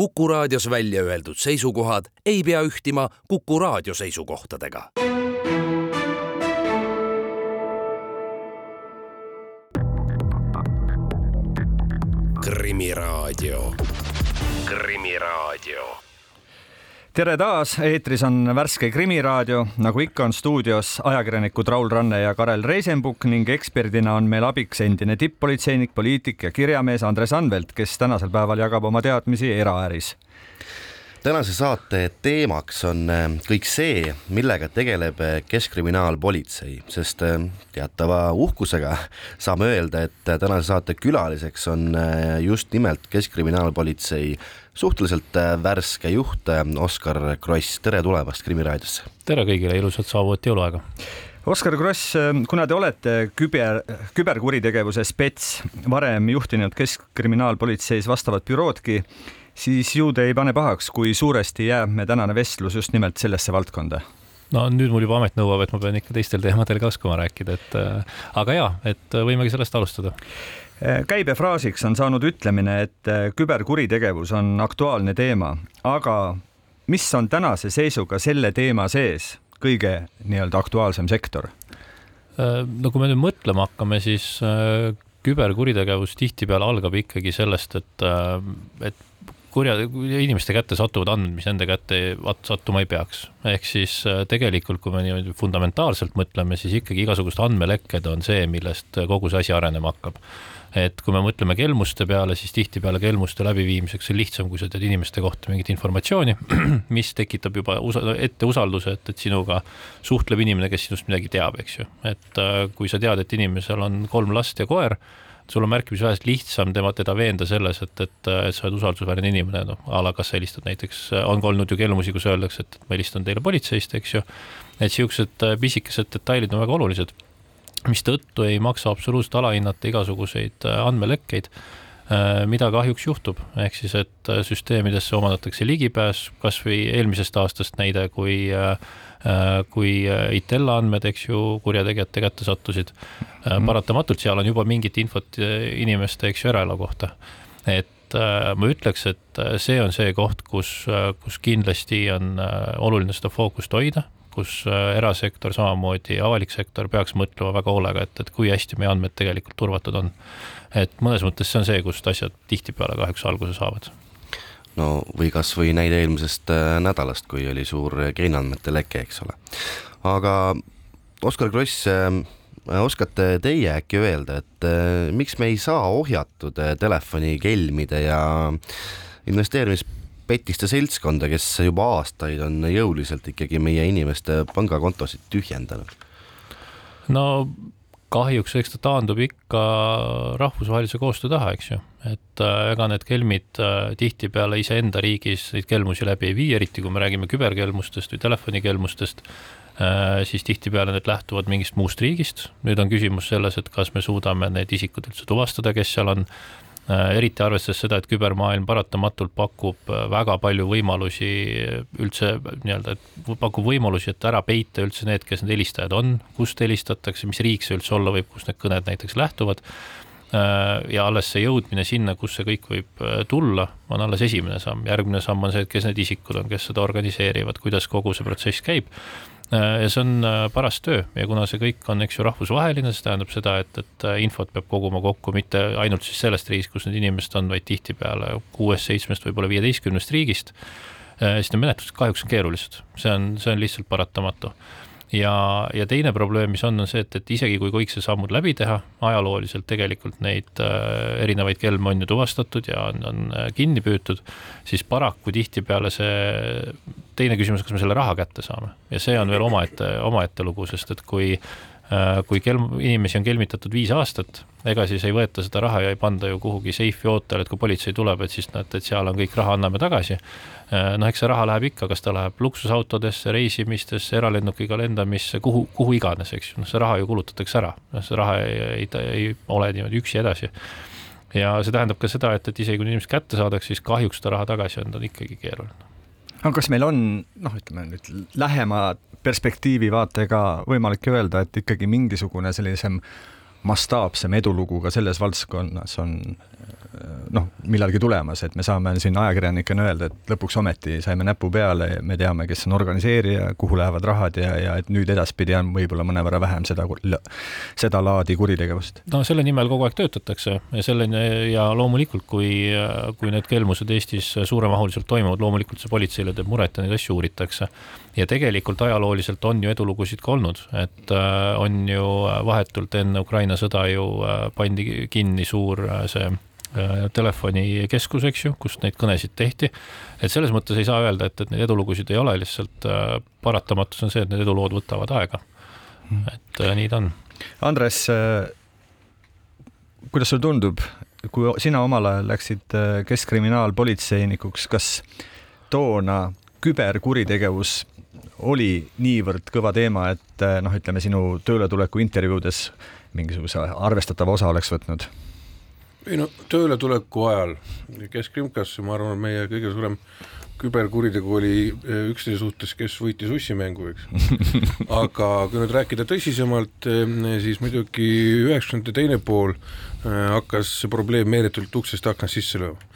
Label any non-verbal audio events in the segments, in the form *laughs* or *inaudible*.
Kuku raadios välja öeldud seisukohad ei pea ühtima Kuku raadio seisukohtadega. krimiraadio, Krimiraadio tere taas, eetris on värske Krimiraadio, nagu ikka on stuudios ajakirjanikud Raul Ranne ja Karel Reisenbuk ning eksperdina on meil abiks endine tipp-politseinik, poliitik ja kirjamees Andres Anvelt, kes tänasel päeval jagab oma teadmisi eraäris tänase saate teemaks on äh, kõik see, millega tegeleb äh, Keskkriminaalpolitsei, sest äh, teatava uhkusega *laughs* saame öelda, et tänase saate külaliseks on just nimelt Keskkriminaalpolitsei suhteliselt värske juht Oskar Kross, tere tulemast Krimiraadiosse! tere kõigile, ilusat saabuvat jõuluaega! Oskar Kross, kuna te olete küber, küberkuritegevuse spets, varem juhtinud Keskkriminaalpolitseis vastavat büroodki, siis ju te ei pane pahaks, kui suuresti jääb me tänane vestlus just nimelt sellesse valdkonda no nüüd mul juba amet nõuab, et ma pean ikka teistel teemadel ka oskama rääkida, et äh, aga ja, et võimegi sellest alustada. Äh, käibefraasiks on saanud ütlemine, et äh, küberkuritegevus on aktuaalne teema, aga mis on tänase seisuga selle teema sees kõige nii-öelda aktuaalsem sektor? no kui me nüüd mõtlema hakkame, siis küberkuritegevus tihtipeale algab ikkagi sellest, et, et kurja, inimeste kätte satuvad andmed, mis nende kätte sattuma ei peaks. ehk siis äh, tegelikult, kui me niimoodi fundamentaalselt mõtleme, siis ikkagi igasugused andmelekked on see, millest kogu see asi arenema hakkab. et kui me mõtleme kelmuste peale, siis tihtipeale kelmuste läbiviimiseks on lihtsam, kui sa tead inimeste kohta mingit informatsiooni, *clears throat* mis tekitab juba usa-, ette usalduse, et, et sinuga suhtleb inimene, kes sinust midagi teab, eks ju. et äh, kui sa tead, et inimesel on kolm last ja koer sul on märkimisväärselt lihtsam tema, teda veenda selles, et, et, et sa oled usaldusväärne inimene, noh a la kas sa helistad näiteks, on ka olnud ju kelmusi, kus öeldakse, et ma helistan teile politseist, eks ju. et siuksed äh, pisikesed detailid on väga olulised, mistõttu ei maksa absoluutselt alahinnata igasuguseid äh, andmelekkeid äh, mida kahjuks juhtub, ehk siis, et süsteemidesse omandatakse ligipääs, kasvõi eelmisest aastast näide, kui äh, kui äh, Itella andmed, eks ju, kurjategijate kätte sattusid mm. -hmm. paratamatult seal on juba mingit infot inimeste, eks ju, eraelu kohta. et ma ütleks, et see on see koht, kus, kus kindlasti on oluline seda fookust hoida, kus erasektor, samamoodi avalik sektor peaks mõtlema väga hoolega, et, et kui hästi meie andmed tegelikult turvatud on. et mõnes mõttes see on see, kust asjad tihtipeale kahjuks alguse saavad no või kasvõi näide eelmisest äh, nädalast, kui oli suur geeniandmete leke, eks ole. aga Oskar Kross, äh, oskate teie äkki öelda, et äh, miks me ei saa ohjatud telefonikelmide ja investeerimispetiste seltskonda, kes juba aastaid on jõuliselt ikkagi meie inimeste pangakontosid tühjendanud? no kahjuks eks ta taandub ikka rahvusvahelise koostöö taha, eks ju, et äh, ega need kelmid äh, tihtipeale iseenda riigis neid kelmusi läbi ei vii, eriti kui me räägime küberkelmustest või telefonikelmustest äh,, siis tihtipeale need lähtuvad mingist muust riigist. nüüd on küsimus selles, et kas me suudame need isikud üldse tuvastada, kes seal on eriti arvestades seda, et kübermaailm paratamatult pakub äh, väga palju võimalusi üldse nii-öelda, et pakub võimalusi, et ära peita üldse need, kes need helistajad on, kust helistatakse, mis riik see üldse olla võib, kust need kõned näiteks lähtuvad. Äh, ja alles see jõudmine sinna, kus see kõik võib tulla, on alles esimene samm, järgmine samm on see, et kes need isikud on, kes seda organiseerivad, kuidas kogu see protsess käib Äh, ja see on äh, paras töö. Ja kuna see kõik on, eks ju, rahvusvaheline, see tähendab seda, et, et äh, infot peab koguma kokku mitte ainult siis sellest riigist, kus need inimesed on, vaid tihtipeale kuuest-seitsmest, võib-olla viieteistkümnest riigist, siis need menetlused kahjuks on keerulised, see on, see on lihtsalt paratamatu ja, ja teine probleem, mis on, on see, et, et isegi kui kõik see sammud läbi teha, ajalooliselt tegelikult neid äh, erinevaid kelme on ju tuvastatud ja on, on äh, kinni püütud, siis paraku tihtipeale see teine küsimus, kas me selle raha kätte saame? Ja see on veel omaette, omaette lugu, sest et kui kui kelm, inimesi on kelmitatud viis aastat, ega siis ei võeta seda raha ja ei panda ju kuhugi seifi ootele, et kui politsei tuleb, et siis näete, et seal on kõik raha, anname tagasi. Äh, noh, eks see raha läheb ikka, kas ta läheb luksusautodesse, reisimistesse, eralennukiga lendamisse, kuhu, kuhu iganes, eks ju, noh, see raha ju kulutatakse ära, see raha ei, ei, ei ole niimoodi üksi edasi. Ja see tähendab ka seda, et, et isegi kui inimesed kätte saadakse, siis kahjuks seda raha tagasi anda on ikkagi keeruline. Aga kas meil on noh, ütleme nüüd lähema perspektiivi vaatega võimalik öelda, et ikkagi mingisugune sellisem mastaapsem edulugu ka selles valdkonnas on noh, millalgi tulemas, et me saame siin ajakirjanikena öelda, et lõpuks ometi saime näpu peale me teame, kes on organiseerija, kuhu lähevad rahad ja, ja et nüüd edaspidi on võib-olla mõnevõrra vähem seda, seda laadi kuritegevust. no selle nimel kogu aeg töötatakse ja selleni ja loomulikult, kui, kui need kelmused Eestis suuremahuliselt toimuvad, loomulikult see politseile teeb muret ja neid asju uuritakse. ja tegelikult ajalooliselt on ju edulugusid ka olnud, et äh, on ju vahetult enne Ukraina sõda ju äh, pandi kinni suur äh, see Äh, telefonikeskus, eks ju, kus neid kõnesid tehti. et selles mõttes ei saa öelda, et, et neid edulugusid ei ole, lihtsalt äh, paratamatus on see, et need edulood võtavad aega. Hmm. et äh, nii ta on. Andres, kuidas sulle tundub, kui sina omal ajal läksid keskkriminaalpolitseinikuks, kas toona küberkuritegevus oli niivõrd kõva teema, et noh, ütleme sinu tööletuleku intervjuudes mingisuguse arvestatava osa oleks võtnud? Ei no tööletuleku ajal Keskkrimkasse, ma arvan, meie kõige suurem küberkuritegu oli eh, üksteise suhtes, kes võitis ussimängu, eks. *laughs* aga kui nüüd rääkida tõsisemalt, eh, siis muidugi üheksakümnendate teine pool eh, hakkas see probleem meeletult uksest aknast sisse lööma.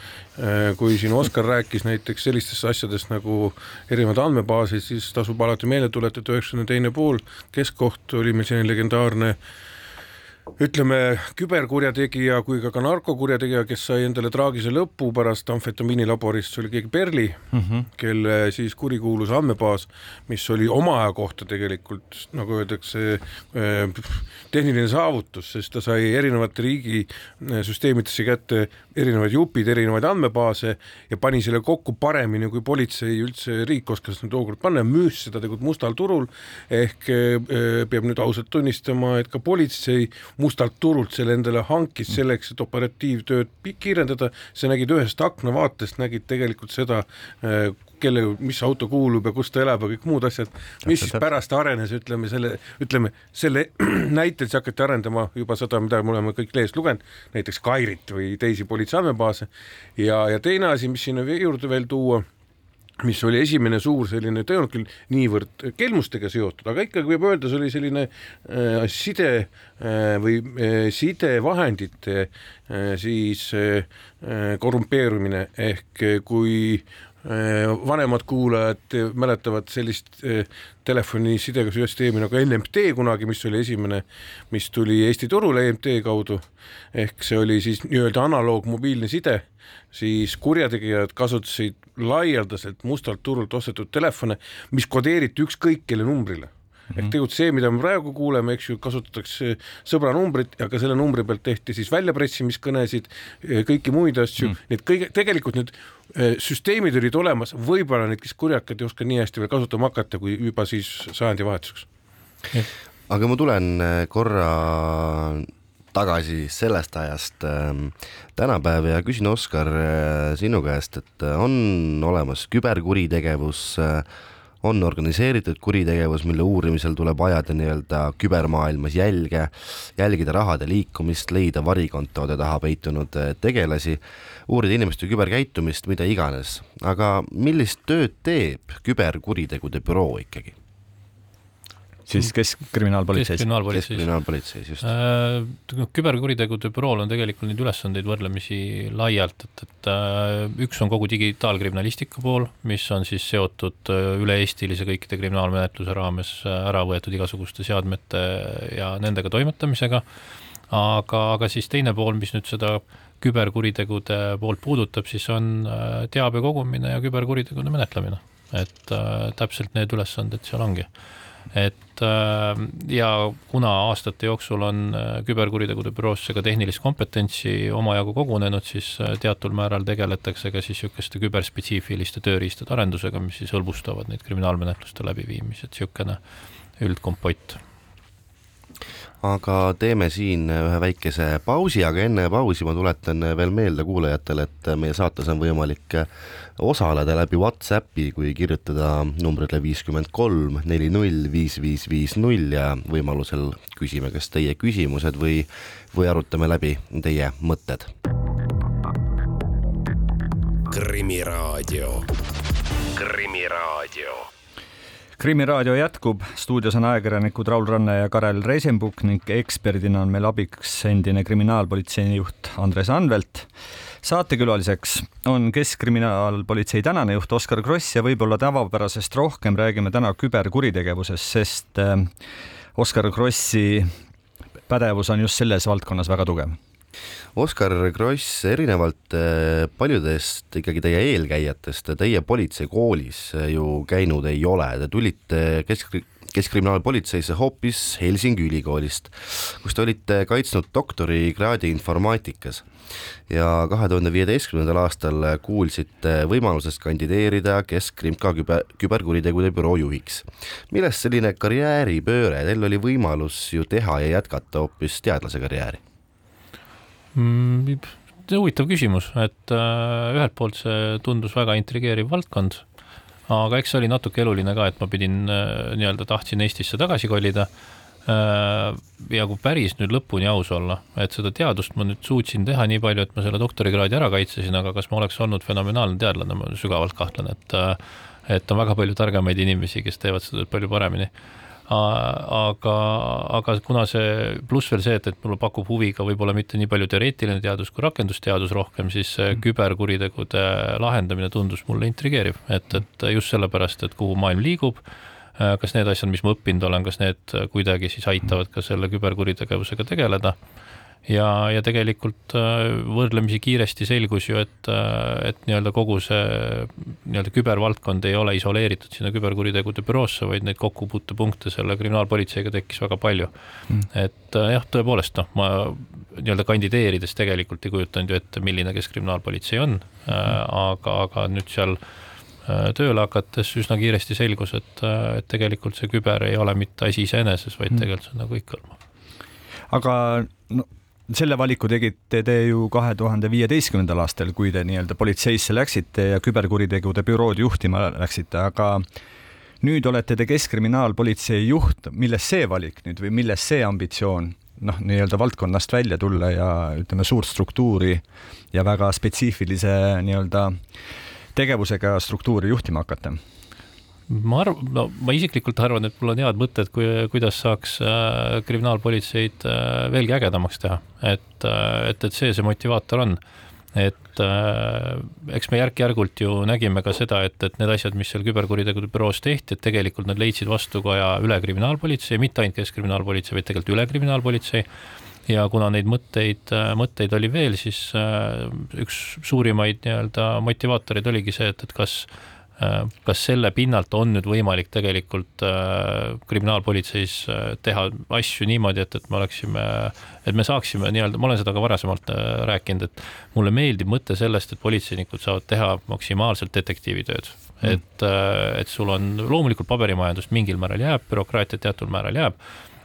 kui siin Oskar rääkis näiteks sellistest asjadest nagu erinevad andmebaasid, siis tasub alati meelde tuletada, üheksakümne teine pool, keskkoht oli meil selline legendaarne äh, ütleme, küberkurjategija kui ka, ka narkokurjategija, kes sai endale traagilise lõpu pärast amfetamiinilaborist, see oli keegi Perli mm, -hmm. kelle siis kurikuulus andmebaas, mis oli oma aja kohta tegelikult nagu öeldakse, eh, tehniline saavutus, sest ta sai erinevate riigisüsteemidesse eh, kätte erinevaid jupid, erinevaid andmebaase ja pani selle kokku paremini, kui politsei üldse riik oskas tookord panna ja müüs seda tegelikult mustal turul. ehk eh, peab nüüd ausalt tunnistama, et ka politsei mustalt turult selle endale hankis selleks, et operatiivtööd kiirendada, sa nägid ühest aknavaatest, nägid tegelikult seda, äh, kelle, mis auto kuulub ja kus ta elab ja kõik muud asjad, mis siis pärast arenes, ütleme selle, ütleme selle *clears throat* näitel siis hakati arendama juba seda, mida me oleme kõik lehest lugenud, näiteks Kairit või teisi politsei andmebaase ja, ja teine asi, mis sinna juurde veel tuua mis oli esimene suur selline, ta ei olnud küll niivõrd kelmustega seotud, aga ikkagi võib öelda, see oli selline äh, side äh, või äh, sidevahendite äh, siis äh, korrumpeerumine. Ehk äh, kui äh, vanemad kuulajad mäletavad sellist äh, telefonisidega süsteemi nagu NMT kunagi, mis oli esimene, mis tuli Eesti turule EMT kaudu. Ehk see oli siis nii-öelda analoog mobiilne side. Siis kurjategijad kasutasid laialdaselt mustalt turult ostetud telefone, mis kodeeriti ükskõik kelle numbrile -hmm. ehk tegelikult see, mida me praegu kuuleme, eks ju, kasutatakse sõbra numbrit ja ka selle numbri pealt tehti siis väljapressimiskõnesid, kõiki muid asju mm, -hmm. nii et kõige, tegelikult need eh, süsteemid olid olemas, võib-olla neid, kes kurjakad ei oska nii hästi veel kasutama hakata, kui juba siis sajandivahetuseks. aga ma tulen eh, korra tagasi sellest ajast äh, tänapäeva ja küsin, Oskar sinu käest, et on olemas küberkuritegevus äh,, on organiseeritud kuritegevus, mille uurimisel tuleb ajada nii-öelda kübermaailmas jälge, jälgida rahade liikumist, leida varikontode taha peitunud äh, tegelasi, uurida inimeste küberkäitumist, mida iganes. aga millist tööd teeb küberkuritegude büroo ikkagi? Siis Keskkriminaalpolitseis? keskkriminaalpolitseis, just äh,. küberkuritegude bürool on tegelikult neid ülesandeid võrdlemisi laialt, et, et äh, üks on kogu digitaalkriminalistika pool, mis on siis seotud äh, üle-eestilise kõikide kriminaalmenetluse raames äh, ära võetud igasuguste seadmete ja nendega toimetamisega, aga, aga siis teine pool, mis nüüd seda küberkuritegude poolt puudutab, siis on äh, teabe kogumine ja küberkuritegude menetlemine. et äh, täpselt need ülesanded seal ongi et äh, ja kuna aastate jooksul on äh, küberkuritegude büroosse ka tehnilist kompetentsi omajagu kogunenud, siis äh, teatud määral tegeletakse ka siis niisuguste küberspetsiifiliste tööriistade arendusega, mis siis hõlbustavad neid kriminaalmenetluste läbiviimisi, et niisugune üldkompott aga teeme siin ühe väikese pausi, aga enne pausi ma tuletan veel meelde kuulajatele, et meie saates on võimalik osaleda läbi Whatsappi, kui kirjutada numbrile viiskümmend kolm neli null viis viis viis null ja võimalusel küsime kas teie küsimused või, või arutame läbi teie mõtted. krimiraadio, Krimiraadio krimiraadio jätkub, stuudios on ajakirjanikud Raul Ranne ja Karel Reisenbuk ning eksperdina on meil abiks endine kriminaalpolitsei juht Andres Anvelt. saatekülaliseks on Keskkriminaalpolitsei tänane juht Oskar Kross ja võib-olla tavapärasest rohkem räägime täna küberkuritegevusest, sest äh, Oskar Krossi pädevus on just selles valdkonnas väga tugev Oskar Kross, erinevalt äh, paljudest ikkagi teie eelkäijatest, teie politseikoolis äh, ju käinud ei ole, te tulite kesk, keskkriminaalpolitseisse hoopis Helsingi ülikoolist, kus te olite kaitsnud doktorikraadi informaatikas. Ja kahe tuhande viieteistkümnendal aastal kuulsite võimalusest kandideerida Keskkrimka küber, küberkuritegude büroo juhiks. millest selline karjääripööre, teil oli võimalus ju teha ja jätkata hoopis teadlase karjääri mm,? huvitav küsimus, et äh, ühelt poolt see tundus väga intrigeeriv valdkond, aga eks see oli natuke eluline ka, et ma pidin äh, nii-öelda tahtsin Eestisse tagasi kolida äh,. ja kui päris nüüd lõpuni aus olla, et seda teadust ma nüüd suutsin teha nii palju, et ma selle doktorikraadi ära kaitsesin, aga kas ma oleks olnud fenomenaalne teadlane, ma sügavalt kahtlen, et et on väga palju targemaid inimesi, kes teevad seda palju paremini aga, aga kuna see, pluss veel see, et, et mulle pakub huvi ka võib-olla mitte nii palju teoreetiline teadus kui rakendusteadus rohkem, siis mm. küberkuritegude lahendamine tundus mulle intrigeeriv, et, et just sellepärast, et kuhu maailm liigub, kas need asjad, mis ma õppinud olen, kas need kuidagi siis aitavad ka selle küberkuritegevusega tegeleda ja, ja tegelikult äh, võrdlemisi kiiresti selgus ju, et, äh, et nii-öelda kogu see nii-öelda kübervaldkond ei ole isoleeritud sinna küberkuritegude büroosse, vaid neid kokkupuutepunkte selle kriminaalpolitseiga tekkis väga palju mm.. et äh, jah, tõepoolest noh, ma nii-öelda kandideerides tegelikult ei kujutanud ju ette, milline keskkriminaalpolitsei on mm., aga, aga nüüd seal tööle hakates üsna kiiresti selgus, et, et tegelikult see küber ei ole mitte asi iseeneses, vaid mm. tegelikult see on nagu kõikehõlmav. aga no selle valiku tegite te ju kahe tuhande viieteistkümnendal aastal, kui te nii-öelda politseisse läksite ja küberkuritegude bürood juhtima läksite, aga nüüd olete te Keskkriminaalpolitsei juht, milles see valik nüüd või milles see ambitsioon noh, nii-öelda valdkonnast välja tulla ja ütleme, suurt struktuuri ja väga spetsiifilise nii-öelda tegevusega struktuuri juhtima hakata? Ma arvan, no ma isiklikult arvan, et mul on head mõtted, kui, kuidas saaks äh, kriminaalpolitseid äh, veelgi ägedamaks teha, et äh,, et, et see see motivaator on. et äh, eks me järk-järgult ju nägime ka seda, et, et need asjad, mis seal küberkuritegude büroos tehti, et tegelikult nad leidsid vastukaja üle kriminaalpolitsei, mitte ainult keskkriminaalpolitsei, vaid tegelikult üle kriminaalpolitsei ja kuna neid mõtteid, äh, mõtteid oli veel, siis äh, üks suurimaid nii-öelda motivaatoreid oligi see, et, et kas kas selle pinnalt on nüüd võimalik tegelikult äh, kriminaalpolitseis äh, teha asju niimoodi, et, et me oleksime, et me saaksime nii-öelda, ma olen seda ka varasemalt äh, rääkinud, et mulle meeldib mõte sellest, et politseinikud saavad teha maksimaalselt detektiivitööd. Mm.. et, äh, et sul on loomulikult paberimajandust mingil määral jääb, bürokraatiat teatud määral jääb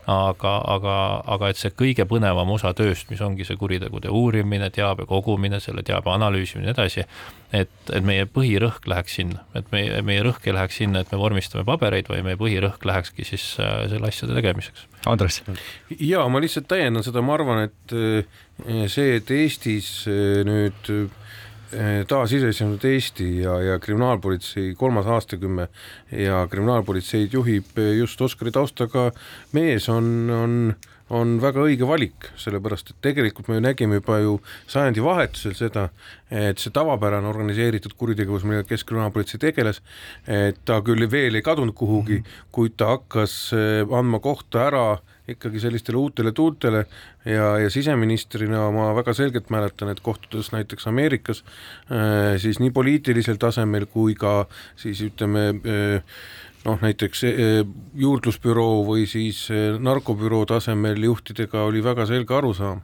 aga, aga, aga et see kõige põnevam osa tööst, mis ongi see kuritegude uurimine, teabe kogumine, selle teabe analüüsimine ja nii edasi, et, et meie põhirõhk läheks sinna, et meie, meie rõhk ei läheks sinna, et me vormistame pabereid, vaid meie põhirõhk lähekski siis äh, selle asjade tegemiseks. Andres. ja ma lihtsalt täiendan seda, ma arvan, et äh, see, et Eestis äh, nüüd taasiseseisvunud Eesti ja, ja kriminaalpolitsei kolmas aastakümme ja kriminaalpolitseid juhib eh, just Oskari taustaga mees, on, on, on väga õige valik, sellepärast et tegelikult me ju nägime juba ju sajandivahetusel seda, et see tavapärane organiseeritud kuritegevus, millega Keskkriminaalpolitsei tegeles, et ta küll veel ei kadunud kuhugi, mhm. kuid ta hakkas eh, andma kohta ära ikkagi sellistele uutele tuultele ja, ja siseministrina ma väga selgelt mäletan, et kohtudes näiteks Ameerikas äh, siis nii poliitilisel tasemel kui ka siis ütleme äh, noh, näiteks äh, juurdlusbüroo või siis narkobüroo tasemel juhtidega oli väga selge arusaam.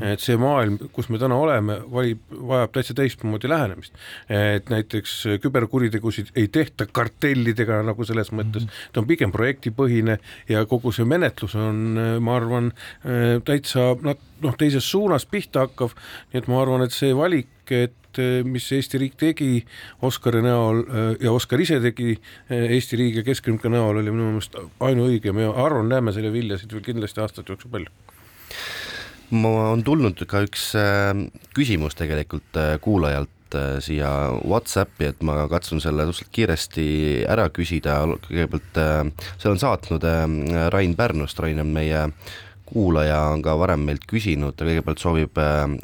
Et see maailm, kus me täna oleme, valib, vajab täitsa teistmoodi lähenemist. et näiteks küberkuritegusid ei tehta kartellidega nagu selles mõttes -hmm. ta on pigem projektipõhine ja kogu see menetlus on, ma arvan, täitsa noh, teises suunas pihta hakkav, nii et ma arvan, et see valik, et mis Eesti riik tegi Oskari näol ja Oskar ise tegi Eesti riigi ja Keskkriminka näol, oli minu meelest ainuõige, ma arvan, näeme selle viljasid veel kindlasti aastate jooksul palju on tulnud ka üks äh, küsimus tegelikult äh, kuulajalt äh, siia Whatsappi, et ma katsun selle suhteliselt kiiresti ära küsida, kõigepealt selle on saatnud Rain Pärnust, Rain on meie kuulaja on ka varem meilt küsinud, ta kõigepealt soovib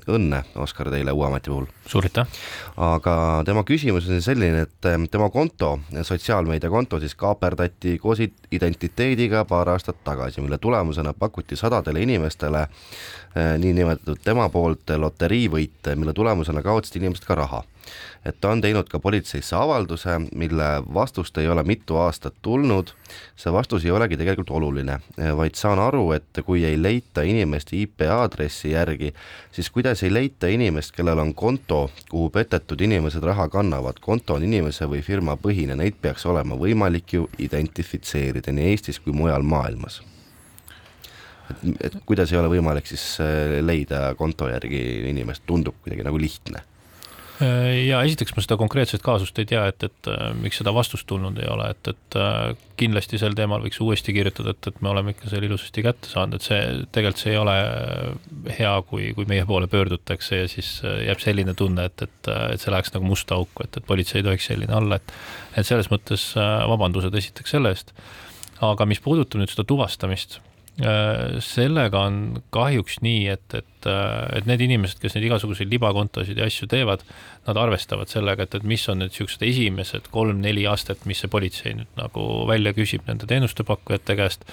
õnne, Oskar, teile uue ameti puhul. suur aitäh! aga tema küsimus on selline, et tema konto, sotsiaalmeediakonto siis kaaperdati koos identiteediga paar aastat tagasi, mille tulemusena pakuti sadadele inimestele Äh, niinimetatud tema poolt loteriivõite, mille tulemusena kaotasid inimesed ka raha. Et ta on teinud ka politseisse avalduse, mille vastust ei ole mitu aastat tulnud, see vastus ei olegi tegelikult oluline, vaid saan aru, et kui ei leita inimest IP aadressi järgi, siis kuidas ei leita inimest, kellel on konto, kuhu petetud inimesed raha kannavad, konto on inimese või firma põhine, neid peaks olema võimalik ju identifitseerida nii Eestis kui mujal maailmas. Et, et kuidas ei ole võimalik siis äh, leida konto järgi inimest, tundub kuidagi nagu lihtne ja esiteks ma seda konkreetset kaasust ei tea, et, et äh, miks seda vastust tulnud ei ole, et, et kindlasti sel teemal võiks uuesti kirjutada, et, et me oleme ikka selle ilusasti kätte saanud, et see tegelikult see ei ole hea, kui, kui meie poole pöördutakse ja siis jääb selline tunne, et, et, et see läheks nagu musta auku, et, et politsei ei tohiks selline olla, et et selles mõttes vabandused esiteks selle eest. aga mis puudutab nüüd seda tuvastamist Äh, sellega on kahjuks nii, et, et, äh, et need inimesed, kes neid igasuguseid libakontosid ja asju teevad, nad arvestavad sellega, et, et mis on need niisugused esimesed kolm-neli astet, mis see politsei nüüd nagu välja küsib nende teenustepakkujate käest.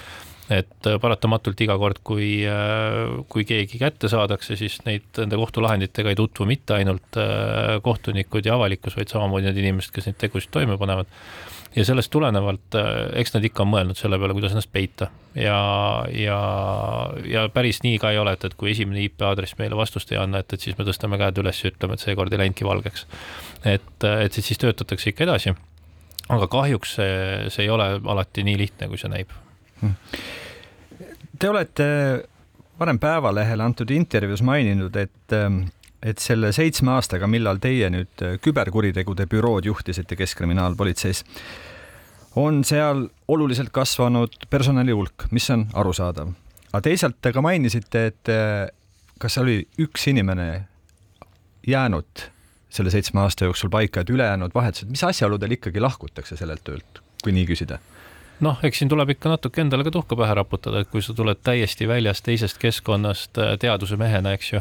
Et äh, paratamatult iga kord, kui, kui keegi kätte saadakse, siis neid, nende kohtulahenditega ei tutvu mitte ainult kohtunikud ja avalikkus, vaid samamoodi need inimesed, kes neid tegusid toime panevad ja sellest tulenevalt, äh, eks nad ikka on mõelnud selle peale, kuidas ennast peita ja, ja, ja päris nii ka ei ole, et, et kui esimene IP aadress meile vastust ei anna, et, et siis me tõstame käed üles ja ütleme, et seekord ei läinudki valgeks. et, et siis töötatakse ikka edasi. aga kahjuks see, see ei ole alati nii lihtne, kui see näib. Te olete varem Päevalehele antud intervjuus maininud, et et selle seitsme aastaga, millal teie nüüd küberkuritegude bürood juhtisite Keskkriminaalpolitseis, on seal oluliselt kasvanud personali hulk, mis on arusaadav. aga teisalt te ka mainisite, et eh, kas oli üks inimene jäänud selle seitsme aasta jooksul paika, et ülejäänud vahetused, mis asjaoludel ikkagi lahkutakse sellelt töölt, kui nii küsida? noh, eks siin tuleb ikka natuke endale ka tuhka pähe raputada, et kui sa tuled täiesti väljast teisest keskkonnast eh, teaduse mehena, eks ju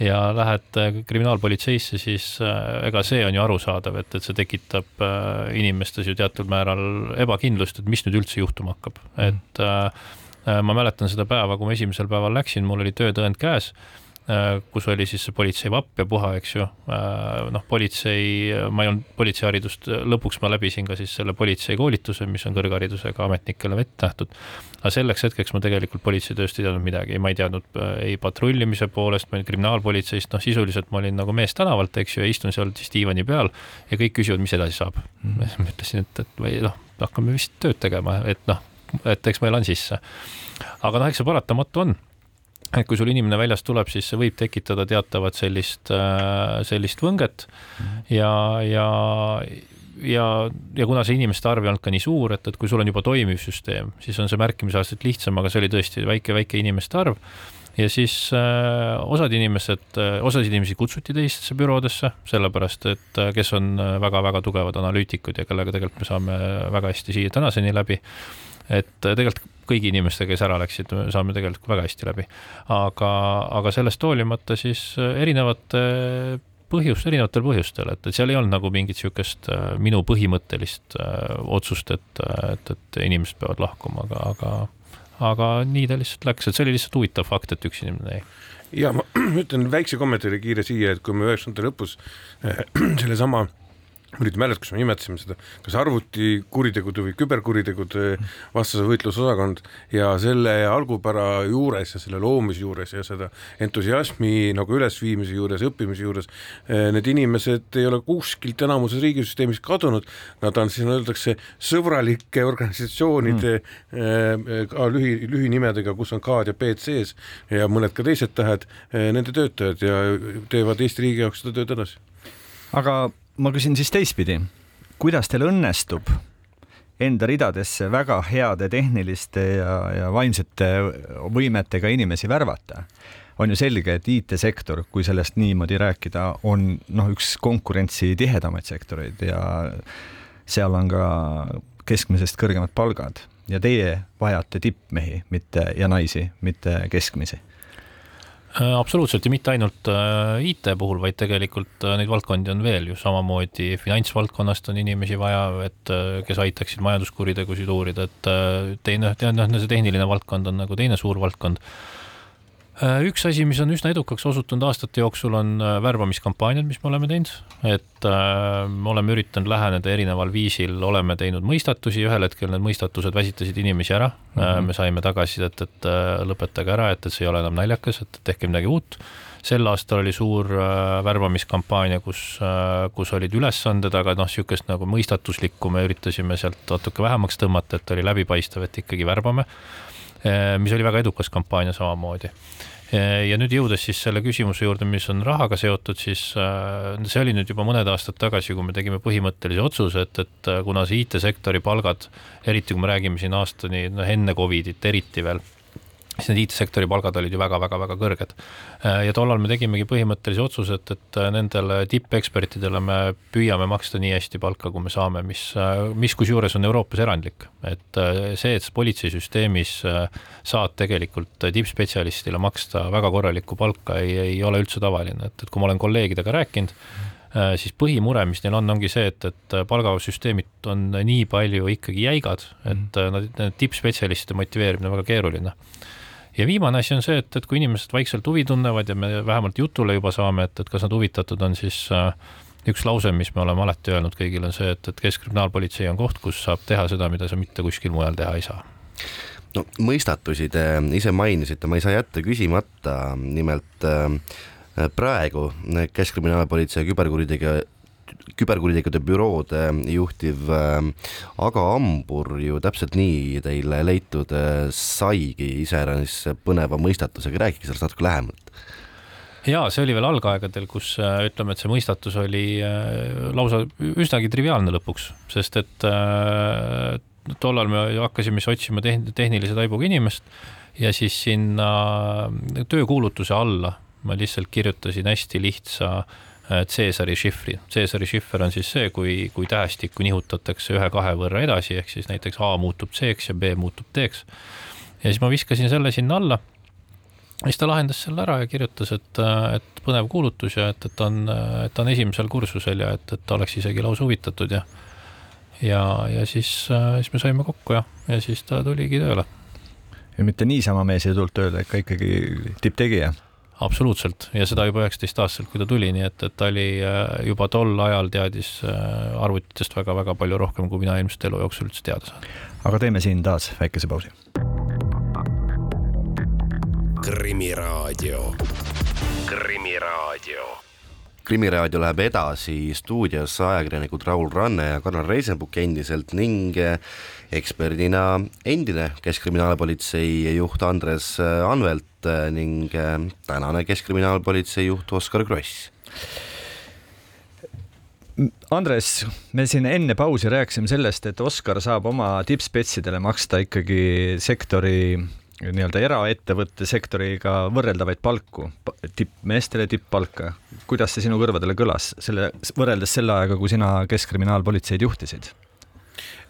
ja lähed äh, kriminaalpolitseisse, siis äh, ega see on ju arusaadav, et, et see tekitab äh, inimestes ju teatud määral ebakindlust, et mis nüüd üldse juhtuma hakkab mm., et ma mäletan seda päeva, kui ma esimesel päeval läksin, mul oli töötõend käes kus oli siis see politsei vapp ja puha, eks ju. Äh, noh, politsei, ma ei olnud politseiharidust, lõpuks ma läbisin ka siis selle politseikoolituse, mis on kõrgharidusega ametnikele ette nähtud. aga selleks hetkeks ma tegelikult politseitööst ei teadnud midagi, ma ei teadnud äh, ei patrullimise poolest, ma olin kriminaalpolitseist, noh, sisuliselt ma olin nagu mees tänavalt, eks ju, ja istun seal siis diivani peal ja kõik küsivad, mis edasi saab mm. -hmm. *laughs* ma ütlesin, et, et või noh, hakkame vist tööd tegema, et noh, et eks ma elan sisse. aga noh, eks see paratamatu on et kui sul inimene väljast tuleb, siis see võib tekitada teatavat sellist, äh, sellist võnget. Ja, ja, ja, ja kuna see inimeste arv ei olnud ka nii suur, et, et kui sul on juba toimiv süsteem, siis on see märkimisväärselt lihtsam, aga see oli tõesti väike-väike inimeste arv. Ja siis äh, osad inimesed äh,, osasid inimesi kutsuti teistesse büroodesse, sellepärast et äh, kes on väga-väga tugevad analüütikud ja kellega tegelikult me saame väga hästi siia tänaseni läbi et äh, tegelikult kõigi inimestega, kes ära läksid, saame tegelikult väga hästi läbi. aga, aga sellest hoolimata siis äh, erinevate põhjust, erinevatel põhjustel, et, et seal ei olnud nagu mingit niisugust äh, minu põhimõttelist otsust, et, et, et inimesed peavad lahkuma, aga, aga aga nii ta lihtsalt läks, et see oli lihtsalt huvitav fakt, et üks inimene jäi ja ma *clears throat* ütlen väikse kommentaari kiire siia, et kui me üheksakümnendate lõpus äh, *clears throat* sellesama ma nüüd ei mäleta, kas me nimetasime seda, kas arvutikuritegude või küberkuritegude vastase võitluse osakond ja selle algupära juures ja selle loomise juures ja seda entusiasmi nagu ülesviimise juures, õppimise juures, eh, need inimesed ei ole kuskilt enamuses riigisüsteemis kadunud, nad on siis öeldakse sõbralike organisatsioonide mm. ka lühi, lühinimedega, kus on K-d ja B-d sees ja mõned ka teised tähed, eh, nende töötajad ja teevad Eesti riigi jaoks seda tööd edasi. aga ma küsin siis teistpidi, kuidas teil õnnestub enda ridadesse väga heade tehniliste ja, ja vaimsete võimetega inimesi värvata? on ju selge, et IT-sektor, kui sellest niimoodi rääkida, on noh, üks konkurentsi tihedamaid sektoreid ja seal on ka keskmisest kõrgemad palgad. Ja teie vajate tippmehi, mitte ja naisi, mitte keskmisi absoluutselt ja mitte ainult äh, IT puhul, vaid tegelikult äh, neid valdkondi on veel ju samamoodi, finantsvaldkonnast on inimesi vaja, et kes aitaksid majanduskuritegusid uurida, et teine, noh, see tehniline valdkond on nagu teine suur valdkond. Äh, üks asi, mis on üsna edukaks osutunud aastate jooksul, on äh, värbamiskampaaniad, mis me oleme teinud, et äh, me oleme üritanud läheneda erineval viisil, oleme teinud mõistatusi, ühel hetkel need mõistatused väsitasid inimesi ära. Mm, -hmm. me saime tagasisidet, et lõpetage ära, et, et see ei ole enam naljakas, et tehke midagi uut. sel aastal oli suur värbamiskampaania, kus, kus olid ülesanded, aga noh, niisugust nagu mõistatuslikku me üritasime sealt natuke vähemaks tõmmata, et oli läbipaistev, et ikkagi värbame mis oli väga edukas kampaania samamoodi. Ja nüüd jõudes siis selle küsimuse juurde, mis on rahaga seotud, siis äh, see oli nüüd juba mõned aastad tagasi, kui me tegime põhimõttelise otsuse, et, et äh, kuna see IT-sektori palgad, eriti kui me räägime siin aastani, noh enne Covidit eriti veel siis need IT-sektori palgad olid ju väga-väga-väga kõrged. Äh, ja tollal me tegimegi põhimõttelise otsuse, et, et äh, nendele tippekspertidele me püüame maksta nii hästi palka, kui me saame, mis, äh, mis kusjuures on Euroopas erandlik. et see, et politseisüsteemis saad tegelikult tippspetsialistile maksta väga korralikku palka, ei, ei ole üldse tavaline, et, et kui ma olen kolleegidega rääkinud, siis põhimure, mis neil on, ongi see, et, et palgasüsteemid on nii palju ikkagi jäigad, et nad, need tippspetsialistide motiveerimine on väga keeruline ja viimane asi on see, et, et kui inimesed vaikselt huvi tunnevad ja me vähemalt jutule juba saame, et, et kas nad huvitatud on, siis äh, üks lause, mis me oleme alati öelnud kõigile, on see, et, et Keskkriminaalpolitsei on koht, kus saab teha seda, mida sa mitte kuskil mujal teha ei saa. No mõistatusi te ise mainisite, ma ei saa jätta küsimata, nimelt äh, praegu Keskkriminaalpolitsei küberkuritegu küberkuritegude bürood juhtiv äh, Aga Ambur ju täpselt nii teile leitud äh, saigi iseäranis põneva mõistatusega, rääkige sellest natuke lähemalt. Ja see oli veel algaegadel, kus äh, ütleme, et see mõistatus oli lausa üsnagi triviaalne lõpuks, sest et tollal me hakkasime siis otsima tehn-, tehnilise taibuga inimest ja siis sinna töökuulutuse alla ma lihtsalt kirjutasin hästi lihtsa äh, Äh, Caesari šifri. Caesari šifr on siis see, kui, kui tähestikku nihutatakse ühe-kahe võrra edasi, ehk siis näiteks A muutub C-ks ja B muutub D-ks. ja siis ma viskasin selle sinna alla. siis ta lahendas selle ära ja kirjutas, et, et põnev kuulutus ja et, et ta on, et ta on esimesel kursusel ja et, et ta oleks isegi lausa huvitatud ja ja, ja siis, siis me saime kokku ja, ja siis ta tuligi tööle. ja mitte niisama mees ei tulnud tööle, ikka ikkagi tipptegija absoluutselt ja seda juba üheksateist aastaselt, kui ta tuli, nii et, et ta oli äh, juba tol ajal teadis äh, arvutitest väga-väga palju rohkem, kui mina ilmselt elu jooksul üldse teada saan. aga teeme siin taas väikese pausi. krimiraadio, Krimiraadio krimiraadio läheb edasi stuudios ajakirjanikud Raul Ranne ja Karl Reisenbuk endiselt ning eksperdina endine Keskkriminaalpolitsei juht Andres Anvelt ning tänane Keskkriminaalpolitsei juht Oskar Kross. Andres, me siin enne pausi rääkisime sellest, et Oskar saab oma tippspetsidele maksta ikkagi sektori nii-öelda eraettevõtte sektoriga võrreldavaid palku, tippmeestele tipppalka. kuidas see sinu kõrvadele kõlas, selle, võrreldes selle ajaga, kui sina Keskkriminaalpolitseid juhtisid?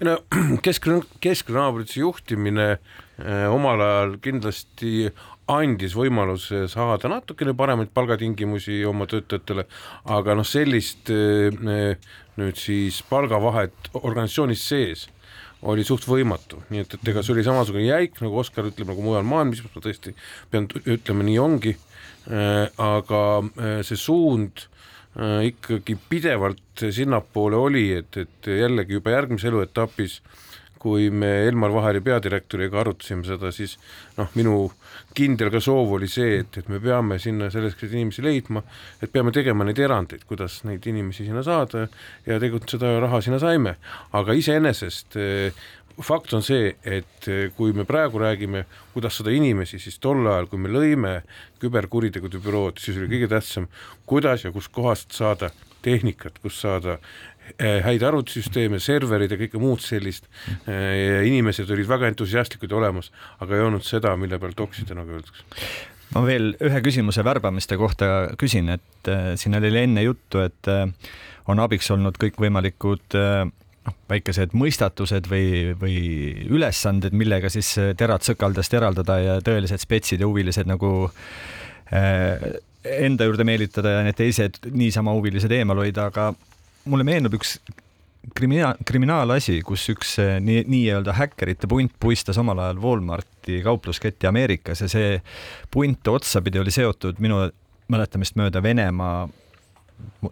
no *clears throat* kesk, keskkriminaalpolitsei juhtimine eh, omal ajal kindlasti andis võimaluse saada natukene paremaid palgatingimusi oma töötajatele, aga noh, sellist eh, nüüd siis palgavahet organisatsioonis sees oli suht võimatu, nii et, et ega see oli samasugune jäik, nagu Oskar ütleb, nagu mujal maailmas, ma tõesti pean ütlema, nii ongi äh,. aga äh, see suund äh, ikkagi pidevalt sinnapoole oli, et, et jällegi juba järgmises eluetapis äh, kui me Elmar Vaheri peadirektoriga arutasime seda, siis noh, minu kindel ka soov oli see, et, et me peame sinna selleks inimesi leidma, et peame tegema neid erandeid, kuidas neid inimesi sinna saada ja tegelikult seda raha sinna saime, aga iseenesest eh, fakt on see, et eh, kui me praegu räägime, kuidas saada inimesi, siis tol ajal, kui me lõime küberkuritegude bürood, siis oli kõige tähtsam, kuidas ja kuskohast saada tehnikat, kus saada häid arvutisüsteeme, serverid ja kõike muud sellist. Eh, inimesed olid väga entusiastlikud ja olemas, aga ei olnud seda, mille pealt oksida, nagu öeldakse ma veel ühe küsimuse värbamiste kohta küsin, et äh, siin oli enne juttu, et on abiks olnud kõikvõimalikud noh, väikesed mõistatused või, või ülesanded, millega siis terad sõkaldast eraldada ja tõelised spetsid ja huvilised nagu enda juurde meelitada ja need teised niisama huvilised eemal hoida, aga mulle meenub üks krimina-, kriminaalasi, kus üks eh, nii, nii-öelda häkkerite punt puistas omal ajal Walmarti kauplusketti Ameerikas ja see punt otsapidi oli seotud minu mäletamist mööda Venemaa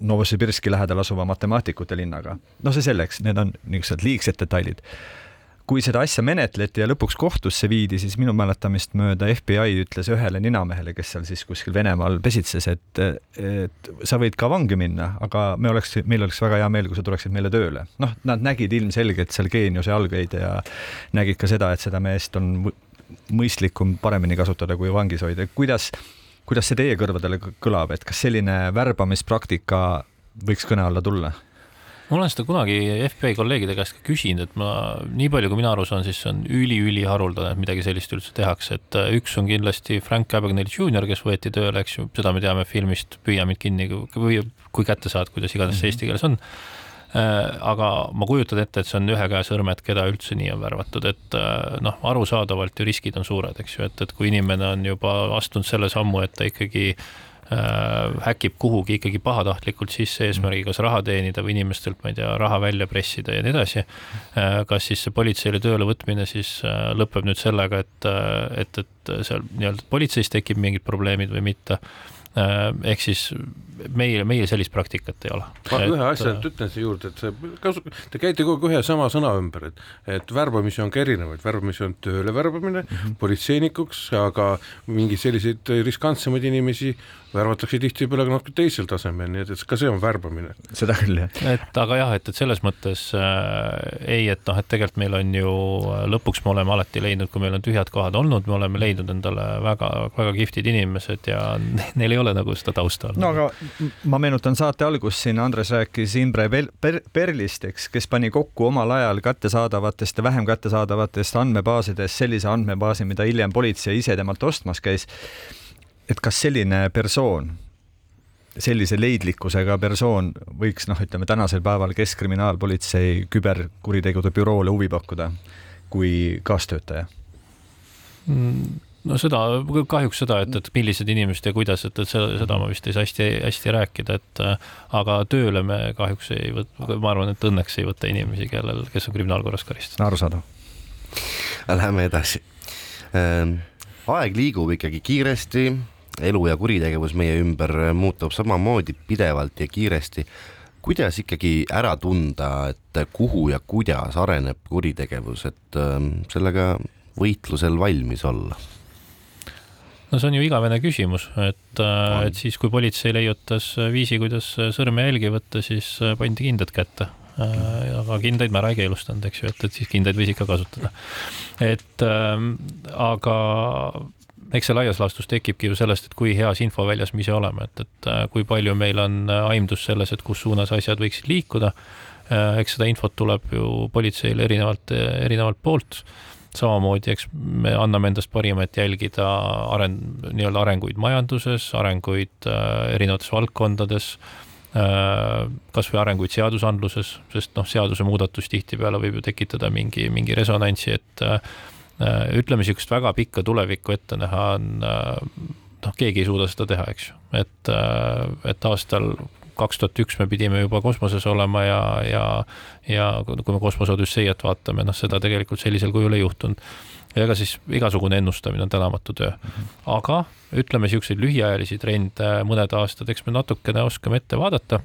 Novosibirski lähedal asuva matemaatikute linnaga. no see selleks, need on niisugused liigsed detailid kui seda asja menetleti ja lõpuks kohtusse viidi, siis minu mäletamist mööda FBI ütles ühele ninamehele, kes seal siis kuskil Venemaal pesitses, et, et sa võid ka vangi minna, aga me oleks, meil oleks väga hea meel, kui sa tuleksid meile tööle. noh, nad nägid ilmselgelt seal geeniuse algeid ja nägid ka seda, et seda meest on mõistlikum paremini kasutada kui vangis hoida. kuidas, kuidas see teie kõrvadele kõlab, et kas selline värbamispraktika võiks kõne alla tulla? Ma olen seda kunagi FBI kolleegide käest ka küsinud, et ma, nii palju kui mina aru saan, siis on üli-üliharuldane, et midagi sellist üldse tehakse, et äh, üks on kindlasti Frank Abagnale Jr, kes võeti tööle, eks ju, seda me teame filmist Püüa mind kinni või kui kätte saad, kuidas iganes see mhm. eesti keeles on. Äh, aga ma kujutan ette, et see on ühe käe sõrmed, keda üldse nii on värvatud, et äh, noh, arusaadavalt ju riskid on suured, eks ju, et, et kui inimene on juba astunud selle sammu, et ta ikkagi Äh, häkib kuhugi ikkagi pahatahtlikult sisse eesmärgiga kas raha teenida või inimestelt, ma ei tea, raha välja pressida ja nii edasi. Äh, kas siis see politseile tööle võtmine siis äh, lõpeb nüüd sellega, et, et, et seal nii-öelda politseis tekib mingid probleemid või mitte ehk siis meil, meil sellist praktikat ei ole. ma et, ühe asja nüüd ütlen siia juurde, et see kasu-, te käite kogu aeg ühe sama sõna ümber, et, et värbamisi on ka erinevaid, värbamisi on tööle värbamine mm, -hmm. politseinikuks, aga mingeid selliseid riskantsemaid inimesi värvatakse tihtipeale ka natuke teisel tasemel, nii et, et ka see on värbamine. seda küll, jah. et aga jah, et, et selles mõttes äh, ei, et noh, et tegelikult meil on ju lõpuks me oleme alati leidnud, kui meil on tühjad kohad olnud, me oleme leidnud endale väga-väga kihvtid inimesed ja *laughs* neil ei ole nagu seda tausta olnud. no aga ma meenutan saate algust siin, Andres rääkis Imre Perlist, eks, kes pani kokku omal ajal kättesaadavatest ja vähem kättesaadavatest andmebaasidest sellise andmebaasi, mida hiljem politsei ise temalt ostmas käis. et kas selline persoon, sellise leidlikkusega persoon võiks noh, ütleme tänasel päeval Keskkriminaalpolitsei küberkuritegude büroole huvi pakkuda kui kaastöötaja mm.? No seda, kahjuks seda, et, et millised inimesed ja kuidas, et, et seda, seda ma vist ei saa hästi-hästi rääkida, et aga tööle me kahjuks ei võta, ma arvan, et õnneks ei võta inimesi, kellel, kes on kriminaalkorras karistatud. arusaadav. Läheme edasi. Ähm, aeg liigub ikkagi kiiresti, elu ja kuritegevus meie ümber muutub samamoodi pidevalt ja kiiresti kuidas ikkagi ära tunda, et kuhu ja kuidas areneb kuritegevus, et ähm, sellega võitlusel valmis olla no see on ju igavene küsimus, et, äh, et siis, kui politsei leiutas viisi, kuidas sõrmejälgi võtta, siis äh, pandi kindad kätte äh, aga kindaid me ära ei keelustanud, eks ju, et, et siis kindaid võis ikka kasutada. et ähm, aga eks see laias laastus tekibki ju sellest, et kui heas infoväljas me ise oleme, et, et kui palju meil on aimdus selles, et kus suunas asjad võiksid liikuda. eks seda infot tuleb ju politseile erinevalt, erinevalt poolt samamoodi, eks me anname endast parima, et jälgida aren-, nii-öelda arenguid majanduses, arenguid äh, erinevates valdkondades äh,, kasvõi arenguid seadusandluses, sest noh, seadusemuudatus tihtipeale võib ju tekitada mingi, mingi resonantsi, et äh, ütleme, niisugust väga pikka tulevikku ette näha on äh, noh, keegi ei suuda seda teha, eks ju, et, äh, et aastal kaks tuhat üks me pidime juba kosmoses olema ja, ja, ja kui me kosmose Odüsseiat vaatame, noh, seda tegelikult sellisel kujul ei juhtunud. ja ega siis igasugune ennustamine on tänamatu töö. aga ütleme, niisuguseid lühiajalisi trende mõned aastad, eks me natukene oskame ette vaadata,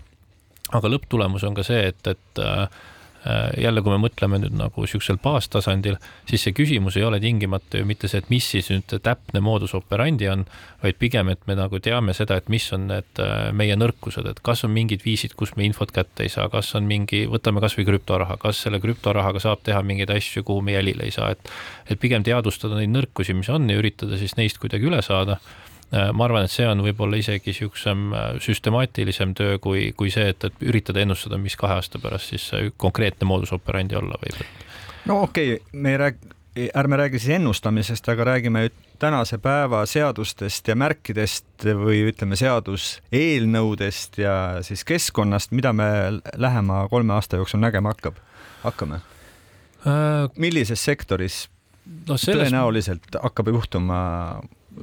aga lõpptulemus on ka see, et, et Äh, jälle, kui me mõtleme nüüd nagu niisugusel baastasandil, siis see küsimus ei ole tingimata ju mitte see, et mis siis nüüd täpne moodus operandi on, vaid pigem, et me nagu teame seda, et mis on need äh, meie nõrkused, et kas on mingid viisid, kus me infot kätte ei saa, kas on mingi, võtame kasvõi krüptoraha, kas selle krüptorahaga saab teha mingeid asju, kuhu me jälile ei saa, et et pigem teadvustada neid nõrkusi, mis on ja üritada siis neist kuidagi üle saada. Äh, ma arvan, et see on võib-olla isegi niisugusem äh, süstemaatilisem töö kui, kui see, et, et üritada ennustada, mis kahe aasta pärast siis konkreetne moodus operandi olla võib. no okei okay,, me ei räägi ärme räägi siis ennustamisest, aga räägime tänase päeva seadustest ja märkidest või ütleme, seaduseelnõudest ja siis keskkonnast, mida me lähema kolme aasta jooksul nägema hakkab, hakkame äh,? millises sektoris no selles... tõenäoliselt hakkab juhtuma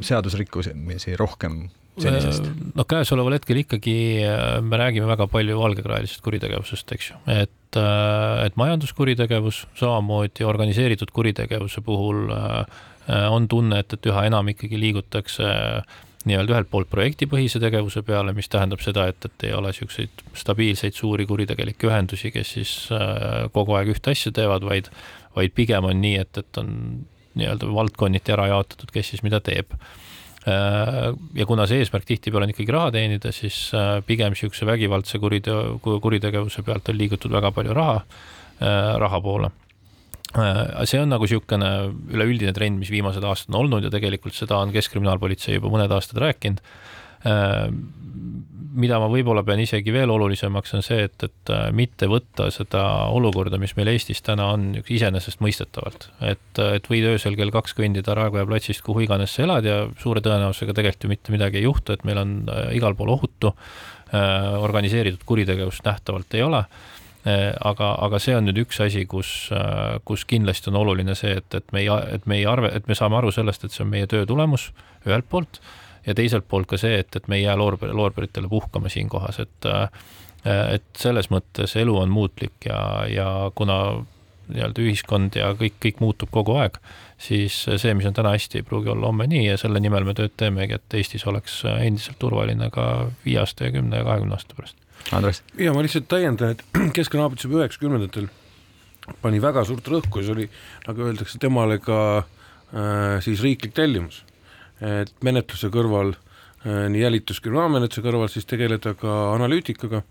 seadusrikkumisi rohkem senisest? Äh, no käesoleval hetkel ikkagi äh, me räägime väga palju valgekraelisest kuritegevusest, eks ju, et, äh, et majanduskuritegevus, samamoodi organiseeritud kuritegevuse puhul on tunne, et, et üha enam ikkagi liigutakse nii-öelda ühelt poolt projektipõhise tegevuse peale, mis tähendab seda, et, et ei ole niisuguseid stabiilseid suuri kuritegelikke ühendusi, kes siis kogu aeg ühte asja teevad, vaid, vaid pigem on nii, et, et on nii-öelda valdkonniti ära jaotatud, kes siis mida teeb Äh, ja kuna see eesmärk tihtipeale on ikkagi raha teenida, siis äh, pigem niisuguse vägivaldse kuriteo, kuritegevuse pealt on liigutud väga palju raha, äh, raha poole. see on nagu niisugune üleüldine trend, mis viimased aastad on olnud ja tegelikult seda on Keskkriminaalpolitsei juba mõned aastad rääkinud mida ma võib-olla pean isegi veel olulisemaks, on see, et, et äh, mitte võtta seda olukorda, mis meil Eestis täna on iseenesestmõistetavalt. et, et võid öösel kell kaks kõndida Raekoja platsist kuhu iganes sa elad ja suure tõenäosusega tegelikult ju mitte midagi ei juhtu, et meil on äh, igal pool ohutu, äh, organiseeritud kuritegevust nähtavalt ei ole aga, aga see on nüüd üks asi, kus, kus kindlasti on oluline see, et, et me ei, et me ei arve, et me saame aru sellest, et see on meie töö tulemus ühelt poolt ja teiselt poolt ka see, et, et me ei jää loorber, loorberitele puhkama siinkohas, et et selles mõttes elu on muutlik ja, ja kuna nii-öelda ühiskond ja kõik, kõik muutub kogu aeg, siis see, mis on täna hästi, ei pruugi olla homme nii ja selle nimel me tööd teemegi, et Eestis oleks endiselt turvaline ka viie aasta ja kümne ja kahekümne aasta pärast. Andres? ja ma lihtsalt täiendan, et *clears throat* keskkonnaamet juba üheksakümnendatel pani väga suurt rõhku ja see oli, nagu öeldakse, temale ka äh, siis riiklik tellimus et menetluse kõrval, äh, nii jälitus kriminaalmenetluse kõrval siis tegeleda ka analüütikaga,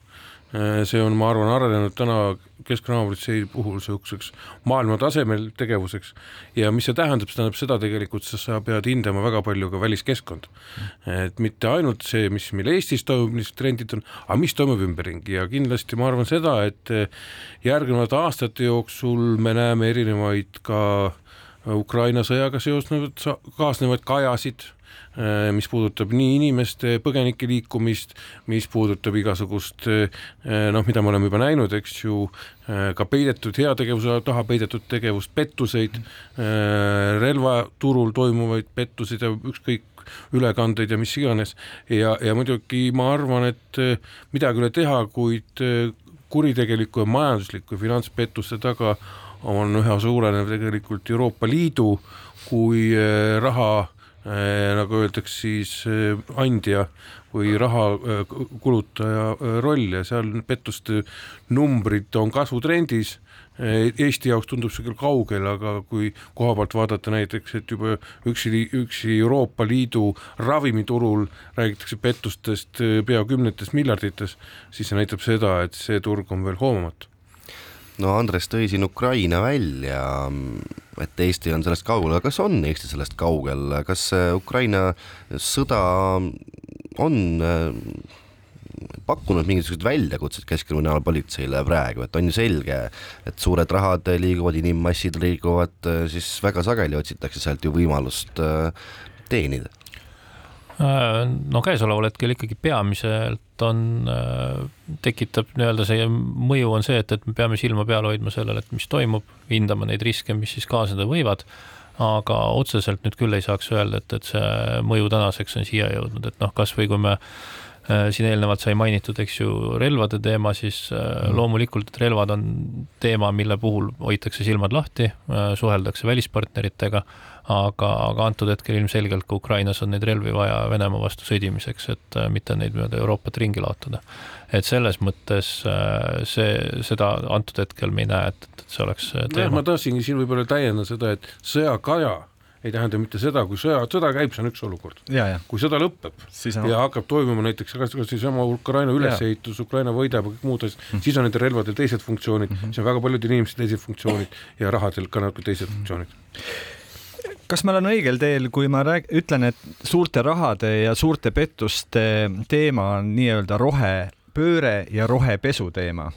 äh, see on, ma arvan, arenenud täna keskkonnaapolitsei puhul niisuguseks maailmatasemel tegevuseks. Ja mis see tähendab, see tähendab seda tegelikult, sa pead hindama väga palju ka väliskeskkonda. et mitte ainult see, mis meil Eestis toimub, mis trendid on, aga mis toimub ümberringi. Ja kindlasti ma arvan seda, et järgnevate aastate jooksul me näeme erinevaid ka äh, Ukraina sõjaga seosnevad, kaasnevaid kajasid, äh, mis puudutab nii inimeste põgenike liikumist, mis puudutab igasugust äh, noh, mida me oleme juba näinud, eks ju, äh, ka peidetud heategevuse taha peidetud tegevust, pettuseid, relvaturul toimuvaid pettuseid ja ükskõik ülekandeid ja mis iganes. Ja, ja muidugi ma arvan, et midagi ei ole teha, kuid kuritegeliku ja majandusliku ja finantspettuste taga on üha suurenev tegelikult Euroopa Liidu kui eh, raha eh, nagu öeldakse siis eh, andja või raha kulutaja roll ja seal pettuste numbrid on kasvutrendis. Eesti jaoks tundub see küll kaugel, aga kui koha pealt vaadata näiteks, et juba üksi, üksi Euroopa Liidu ravimiturul räägitakse pettustest pea kümnetes miljardites, siis see näitab seda, et see turg on veel hoomamatu no Andres tõi siin Ukraina välja, et Eesti on sellest kaugel, aga kas on Eesti sellest kaugel, kas äh, Ukraina sõda on äh, pakkunud mingisuguseid väljakutseid Keskkriminaalpolitseile praegu, et on ju selge, et suured rahad liiguvad, inimmassid liiguvad, äh, siis väga sageli otsitakse sealt ju võimalust teenida no käesoleval hetkel ikkagi peamiselt on, äh, tekitab nii-öelda see mõju on see, et, et me peame silma peal hoidma sellele, et mis toimub, hindama neid riske, mis siis kaasneda võivad. aga otseselt nüüd küll ei saaks öelda, et, et see mõju tänaseks on siia jõudnud, et noh, kasvõi kui me äh, siin eelnevalt sai mainitud, eks ju, relvade teema, siis mm. loomulikult relvad on teema, mille puhul hoitakse silmad lahti, suheldakse välispartneritega aga, aga antud hetkel ilmselgelt ka Ukrainas on neid relvi vaja Venemaa vastu sõdimiseks, et äh, mitte neid mööda Euroopat ringi laotada. et selles mõttes äh, see, seda antud hetkel me ei näe, et, et see oleks äh, teema. ma tahtsingi siin võib-olla täiendada seda, et sõjakaja ei tähenda mitte seda, kui sõja, sõda käib, see on üks olukord. kui sõda lõpeb on... ja hakkab toimuma näiteks kas, kas seesama Ukraina ülesehitus, Ukraina võidab ja kõik muud asjad mm, -hmm. siis on nendel relvadel teised funktsioonid mm, -hmm. siis on väga paljudel inimestel teised funktsioonid ja rahadel ka natuke teised mm -hmm. funktsioonid kas ma olen õigel teel, kui ma rääg-, ütlen, et suurte rahade ja suurte pettuste teema on nii-öelda rohepööre ja rohepesu teema?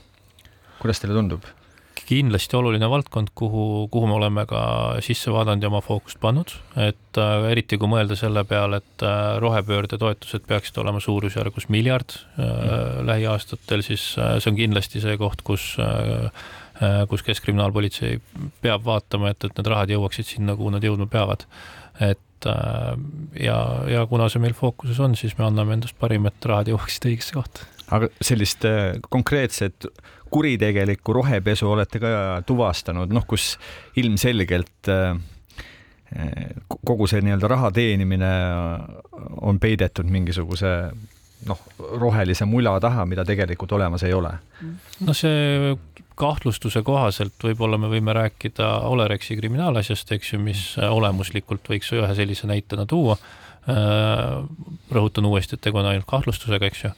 kuidas teile tundub? kindlasti oluline valdkond, kuhu, kuhu me oleme ka sisse vaadanud ja oma fookust pannud, et äh, eriti kui mõelda selle peale, et äh, rohepöörde toetused peaksid olema suurusjärgus miljard äh, mm. lähiaastatel, siis äh, see on kindlasti see koht, kus äh, kus Keskkriminaalpolitsei peab vaatama, et, et need rahad jõuaksid sinna, kuhu nad jõudma peavad. et äh, ja, ja kuna see meil fookuses on, siis me anname endast parim, et rahad jõuaksid õigesse kohta aga sellist äh, konkreetset kuritegelikku rohepesu olete ka tuvastanud, noh, kus ilmselgelt äh, kogu see nii-öelda raha teenimine on peidetud mingisuguse noh, rohelise mula taha, mida tegelikult olemas ei ole. no see kahtlustuse kohaselt võib-olla me võime rääkida Olerexi kriminaalasjast, eks ju, mis olemuslikult võiks ühe sellise näitena tuua. Äh, rõhutan uuesti, et tegu on ainult kahtlustusega, eks ju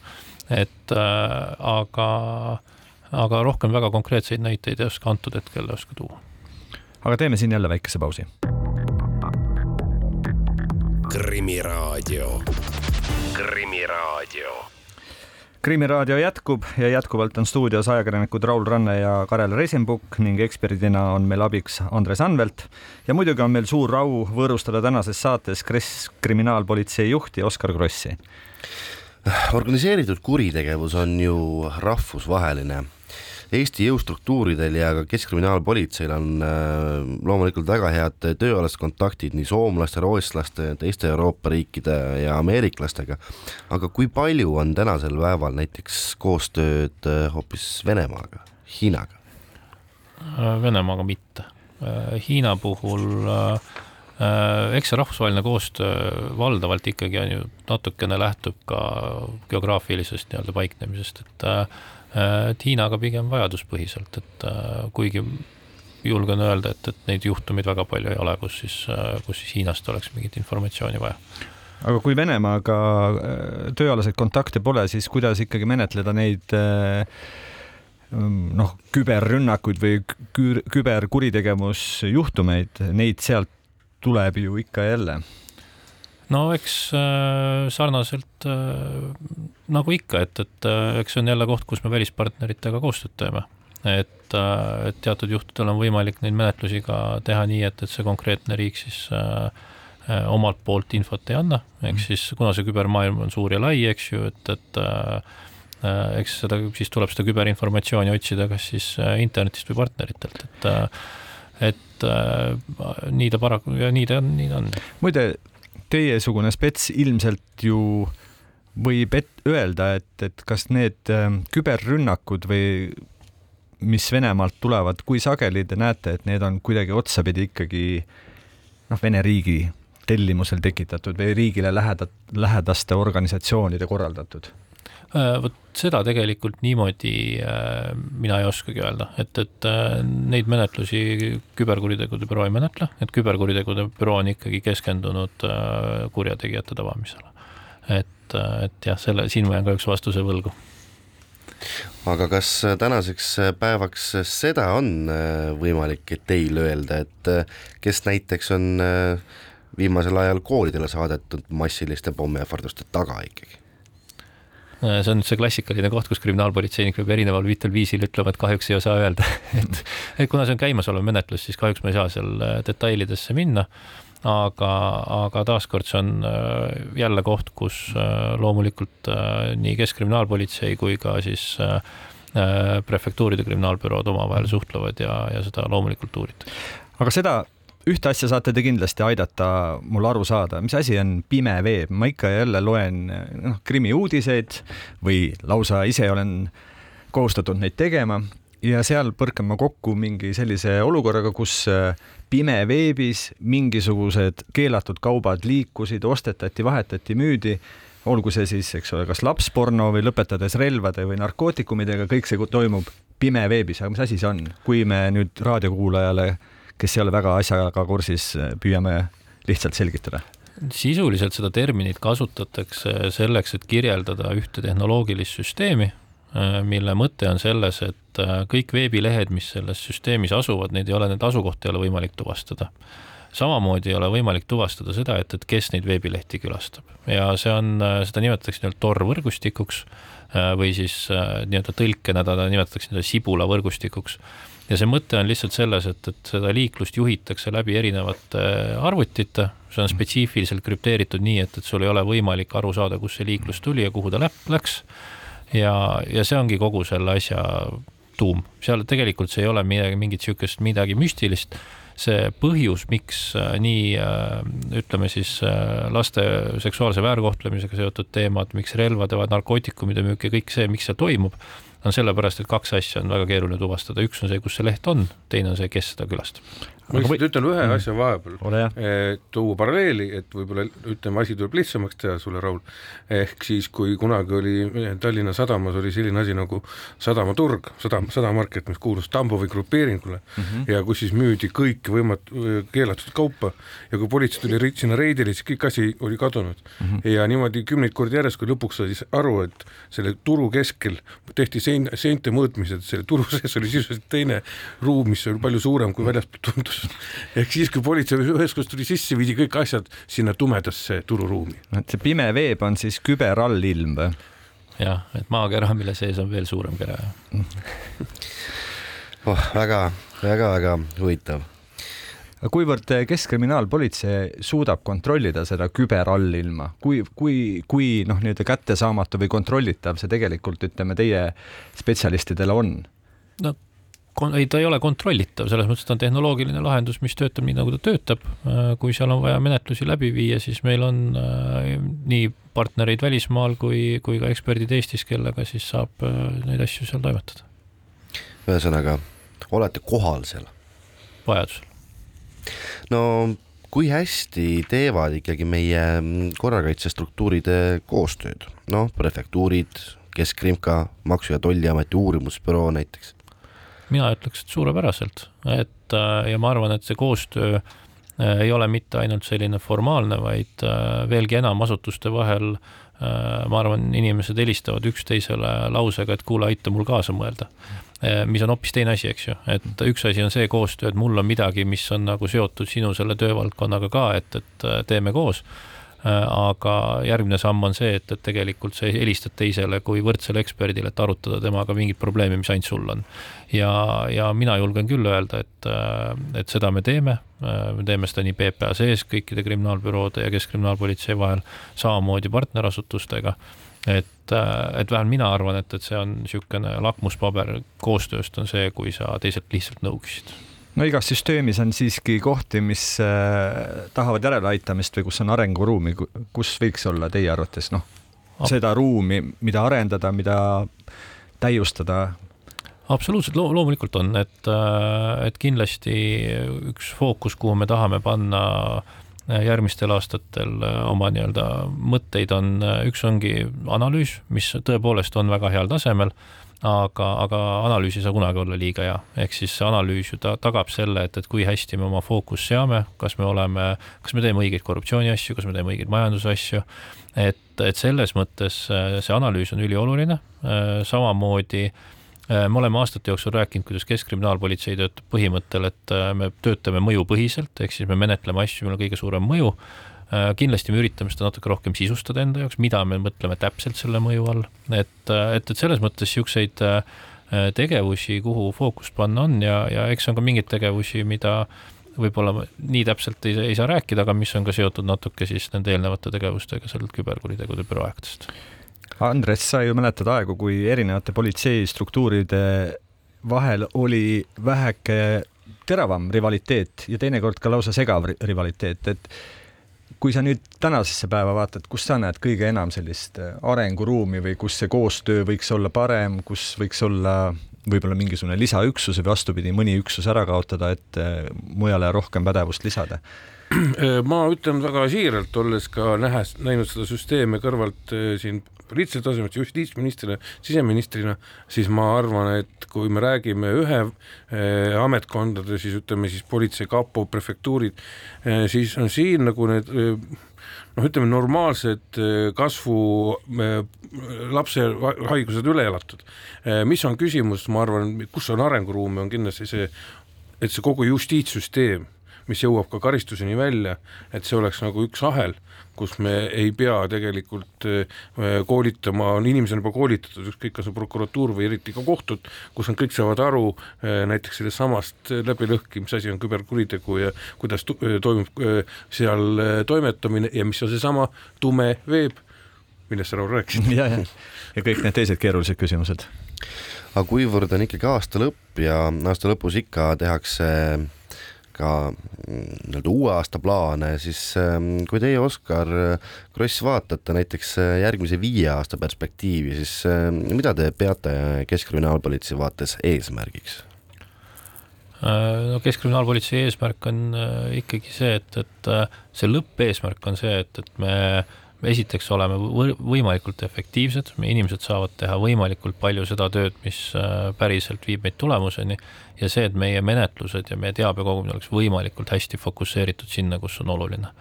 et äh, aga, aga rohkem väga konkreetseid näiteid ei oska antud hetkel ei oska tuua. aga teeme siin jälle väikese pausi. krimiraadio, Krimiraadio krimiraadio jätkub ja jätkuvalt on stuudios ajakirjanikud Raul Ranne ja Karel Reisenbuk ning eksperdina on meil abiks Andres Anvelt. ja muidugi on meil suur au võõrustada tänases saates kriminaalpolitsei juhti Oskar Krossi organiseeritud kuritegevus on ju rahvusvaheline. Eesti jõustruktuuridel ja ka Keskkriminaalpolitseil on äh, loomulikult väga head tööalased kontaktid nii soomlaste, rootslaste, teiste Euroopa riikide ja ameeriklastega. aga kui palju on tänasel päeval näiteks koostööd äh, hoopis Venemaaga, Hiinaga? Äh, Venemaaga mitte. Hiina puhul eks see rahvusvaheline koostöö valdavalt ikkagi on ju natukene lähtub ka geograafilisest nii-öelda paiknemisest, et et Hiinaga pigem vajaduspõhiselt, et äh, kuigi julgen öelda, et, et neid juhtumeid väga palju ei ole, kus siis, kus siis Hiinast oleks mingit informatsiooni vaja. aga kui Venemaaga tööalaseid kontakte pole, siis kuidas ikkagi menetleda neid noh, küberrünnakuid või küberkuritegevusjuhtumeid, neid sealt tuleb ju ikka jälle. No eks äh, sarnaselt äh, nagu ikka, et, et äh, eks see on jälle koht, kus me välispartneritega koostööd teeme. et, et teatud juhtudel on võimalik neid menetlusi ka teha nii, et, et see konkreetne riik siis omalt poolt infot ei anna, ehk mhm. siis kuna see kübermaailm on suur ja lai, eks ju, et, et eks seda, siis tuleb seda küberinformatsiooni otsida kas siis internetist või partneritelt, et et äh, nii ta paraku ja nii ta on, nii ta on. muide, teiesugune spets ilmselt ju võib et-, öelda, et, et kas need äh, küberrünnakud või mis Venemaalt tulevad, kui sageli te näete, et need on kuidagi otsapidi ikkagi noh, Vene riigi tellimusel tekitatud või riigile läheda-, lähedaste organisatsioonide korraldatud? Äh, vot seda tegelikult niimoodi äh, mina ei oskagi öelda, et, et äh, neid menetlusi küberkuritegude büroo ei menetle, et küberkuritegude büroo on ikkagi keskendunud kurjategijate tabamisele. et, et jah, selle, siin ma jään kahjuks vastuse võlgu aga kas tänaseks päevaks seda on võimalik teil öelda, et kes näiteks on viimasel ajal koolidele saadetud massiliste pommiähvarduste taga ikkagi? Äh, see on see klassikaline koht, kus kriminaalpolitseinik peab erineval viitel viisil ütlema, et kahjuks ei saa öelda *laughs* et, et kuna see on käimasolev menetlus, siis kahjuks ma ei saa seal äh, detailidesse minna. aga, aga taaskord see on äh, jälle koht, kus loomulikult nii Keskkriminaalpolitsei kui ka siis prefektuuride kriminaalbürood omavahel suhtlevad ja, ja seda loomulikult uuritakse. aga seda ühte asja saate te kindlasti aidata mul aru saada, mis asi on pime veeb, ma ikka ja jälle loen noh, krimiuudiseid või lausa ise olen kohustatud neid tegema ja seal põrkan ma kokku mingi sellise olukorraga, kus äh, pimeveebis mingisugused keelatud kaubad liikusid, ostetati, vahetati, müüdi, olgu see siis, eks ole, kas lapsporno või lõpetades relvade või narkootikumidega, kõik see toimub pimeveebis, aga mis asi see on, kui me nüüd raadiokuulajale kes ei ole väga asjaga kursis, püüame lihtsalt selgitada. Sisuliselt seda terminit kasutatakse selleks, et kirjeldada ühte tehnoloogilist süsteemi, mille mõte on selles, et kõik veebilehed, mis selles süsteemis asuvad, neid ei ole, nende asukohta ei ole võimalik tuvastada. samamoodi ei ole võimalik tuvastada seda, et, et kes neid veebilehti külastab. Ja see on, seda nimetatakse nii-öelda Tor võrgustikuks või siis nii-öelda tõlkena teda nimetatakse nii-öelda sibula võrgustikuks ja see mõte on lihtsalt selles, et, et seda liiklust juhitakse läbi erinevate arvutite, see on spetsiifiliselt krüpteeritud nii, et, et sul ei ole võimalik aru saada, kust see liiklus tuli ja kuhu ta läp-, läks. ja, ja see ongi kogu selle asja tuum, seal tegelikult see ei ole midagi, mingit niisugust midagi müstilist. See põhjus, miks äh, nii äh, ütleme siis äh, laste seksuaalse väärkohtlemisega seotud teemad, miks relvade, narkootikumide müük ja kõik see, miks see toimub, on sellepärast, et kaks asja on väga keeruline tuvastada, üks on see, kus see leht on, teine on see, kes seda külastab ma lihtsalt või... ütlen ühe mm. asja vahepeal, tuua paralleeli, et võib-olla ütleme, asi tuleb lihtsamaks teha sulle, Raul. ehk siis, kui kunagi oli Tallinna Sadamas oli selline asi nagu sadamaturg, sadam, sadamarket, mis kuulus Tambovi grupeeringule mm -hmm. ja kus siis müüdi kõiki võimat-, keelatud kaupa ja kui politsei tuli sinna reidile, siis kõik asi oli kadunud mm. -hmm. ja niimoodi kümneid kordi järjest, kui lõpuks sai aru, et selle turu keskel tehti sein-, seinte mõõtmised, selle turu *laughs* sees oli sisuliselt teine ruum, mis oli palju suurem, kui väljaspool tundus ehk siis, kui politsei üheskoos tuli sisse, viidi kõik asjad sinna tumedasse tururuumi. et see pime veeb on siis küberallilm või? jah, et maakera, mille sees on veel suurem kera oh, väga, väga-väga huvitav kuivõrd Keskkriminaalpolitsei suudab kontrollida seda küberallilma, kui, kui, kui noh, nii-öelda kättesaamatu või kontrollitav see tegelikult ütleme teie spetsialistidele on? no ei, ta ei ole kontrollitav, selles mõttes ta on tehnoloogiline lahendus, mis töötab nii, nagu ta töötab. Äh, kui seal on vaja menetlusi läbi viia, siis meil on äh, nii partnereid välismaal kui, kui ka eksperdid Eestis, kellega siis saab äh, neid asju seal toimetada. ühesõnaga, olete kohal seal? vajadusel. no kui hästi teevad ikkagi meie korrakaitsestruktuurid koostööd, noh, prefektuurid, Keskkrimka, Maksu- ja Tolliameti uurimusbüroo näiteks? Mina ütleks, et suurepäraselt, et äh, ja ma arvan, et see koostöö äh, ei ole mitte ainult selline formaalne, vaid äh, veelgi enam asutuste vahel ma arvan, inimesed helistavad üksteisele lausega, et kuule, aita mul kaasa mõelda. mis on hoopis teine asi, eks ju, et üks asi on see koostöö, et mul on midagi, mis on nagu seotud sinu selle töövaldkonnaga ka, et, et teeme koos aga järgmine samm on see, et, et tegelikult sa helistad teisele kui võrdsele eksperdile, et arutada temaga mingit probleemi, mis ainult sul on. ja, ja mina julgen küll öelda, et, äh, et seda me teeme, äh, me teeme seda nii PPA sees kõikide kriminaalbüroode ja Keskkriminaalpolitsei vahel, samamoodi partnerasutustega. Et, et vähemalt mina arvan, et, et see on niisugune lakmuspaber. Koostööst on see, kui sa teiselt lihtsalt nõu küsid no igas süsteemis on siiski kohti, mis äh, tahavad järeleaitamist või kus on arenguruumi, kus võiks olla teie arvates noh, seda ruumi, mida arendada, mida täiustada? absoluutselt. Lo, loomulikult on, et, äh, et kindlasti üks fookus, kuhu me tahame panna äh, järgmistel aastatel oma nii-öelda mõtteid on, üks ongi analüüs, mis tõepoolest on väga heal tasemel aga, aga analüüs ei saa kunagi olla liiga hea, ehk siis see analüüs ju ta tagab selle, et, et kui hästi me oma fookust seame, kas me oleme, kas me teeme õigeid korruptsiooniasju, kas me teeme õigeid majandusasju, et, et selles mõttes äh, see analüüs on ülioluline, äh, samamoodi äh, me oleme aastate jooksul rääkinud, kuidas Keskkriminaalpolitsei töötab põhimõttel, et me töötame mõjupõhiselt, ehk siis me menetleme asju, millel on kõige suurem mõju kindlasti me üritame seda natuke rohkem sisustada enda jaoks, mida me mõtleme täpselt selle mõju all, et, äh, et, et selles mõttes niisuguseid äh, tegevusi, kuhu fookust panna on ja, ja eks on ka mingeid tegevusi, mida võib-olla nii täpselt ei, ei saa rääkida, aga mis on ka seotud natuke siis nende eelnevate tegevustega sealt küberkuritegude büroo aegadest. Andres, sa ju mäletad aegu, kui erinevate politseistruktuuride vahel oli väheke teravam rivaliteet ja teinekord ka lausa segav rivaliteet, et kui sa nüüd tänasesse päeva vaatad, kus sa näed kõige enam sellist äh, arenguruumi või kus see koostöö võiks olla parem, kus võiks olla võib-olla mingisugune lisaüksus või vastupidi, mõni üksus ära kaotada, et äh, mujale rohkem pädevust lisada? *clears throat* ma ütlen väga siiralt, olles ka nähes, näinud seda süsteemi kõrvalt äh, siin poliitilisel tasemel justiitsministrina, siseministrina, siis ma arvan, et kui me räägime ühe eh, ametkondade, siis ütleme siis politsei, kapo, prefektuurid siis on siin nagu need noh, ütleme normaalsed kasvu lapse haigused üle elatud. Mis on küsimus, ma arvan, kus on arenguruumi, on kindlasti see, et see kogu justiitssüsteem mis jõuab ka karistuseni välja, et see oleks nagu üks ahel, kus me ei pea tegelikult äh, koolitama, on inimesed juba koolitatud, ükskõik kas on prokuratuur või eriti ka kohtud, kus nad kõik saavad aru äh, näiteks sellest samast läbilõhki, mis asi on küberkuritegu ja kuidas toimub seal toimetamine ja mis on seesama tume veeb, millest sa, Raul, rääkisid. *laughs* ja, ja, ja kõik need teised keerulised küsimused. aga kuivõrd on ikkagi aasta lõpp ja aasta lõpus ikka tehakse ka mm, nii-öelda uue aasta plaane, siis ähm, kui teie, Oskar Kross, vaatate näiteks äh, järgmise viie aasta perspektiivi, siis ähm, mida te peate Keskkriminaalpolitsei vaates eesmärgiks? Äh, no Keskkriminaalpolitsei eesmärk on äh, ikkagi see, et, et see lõppeesmärk on see, et, et me esiteks oleme võimalikult efektiivsed, meie inimesed saavad teha võimalikult palju seda tööd, mis äh, päriselt viib meid tulemuseni ja see, et meie menetlused ja meie teabe kogumine oleks võimalikult hästi fokusseeritud sinna, kus on oluline.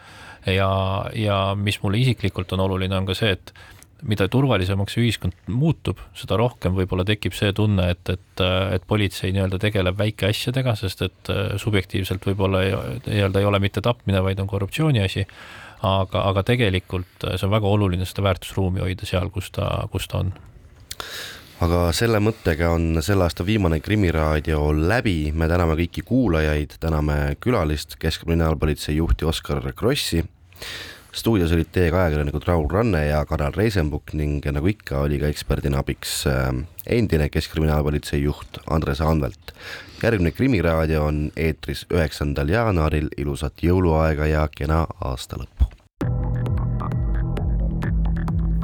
ja, ja mis mulle isiklikult on oluline, on ka see, et mida turvalisemaks ühiskond muutub, seda rohkem võib-olla tekib see tunne, et, et, et politsei nii-öelda tegeleb väikeasjadega, sest et äh, subjektiivselt võib-olla nii-öelda ei ole mitte tapmine, vaid on korruptsiooni asi aga, aga tegelikult äh, see on väga oluline seda väärtusruumi hoida seal, kus ta, kus ta on aga selle mõttega on selle aasta viimane Krimiraadio läbi, me täname kõiki kuulajaid, täname külalist, Keskkriminaalpolitsei juhti Oskar Krossi. stuudios olid teiega ajakirjanikud Raul Ranne ja Karel Reisenbuk ning nagu ikka, oli ka eksperdina abiks äh, endine Keskkriminaalpolitsei juht Andres Anvelt. järgmine Krimiraadio on eetris üheksandal jaanuaril, ilusat jõuluaega ja kena aasta lõppu.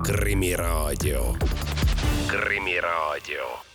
Krimiraadio. Krimiraadio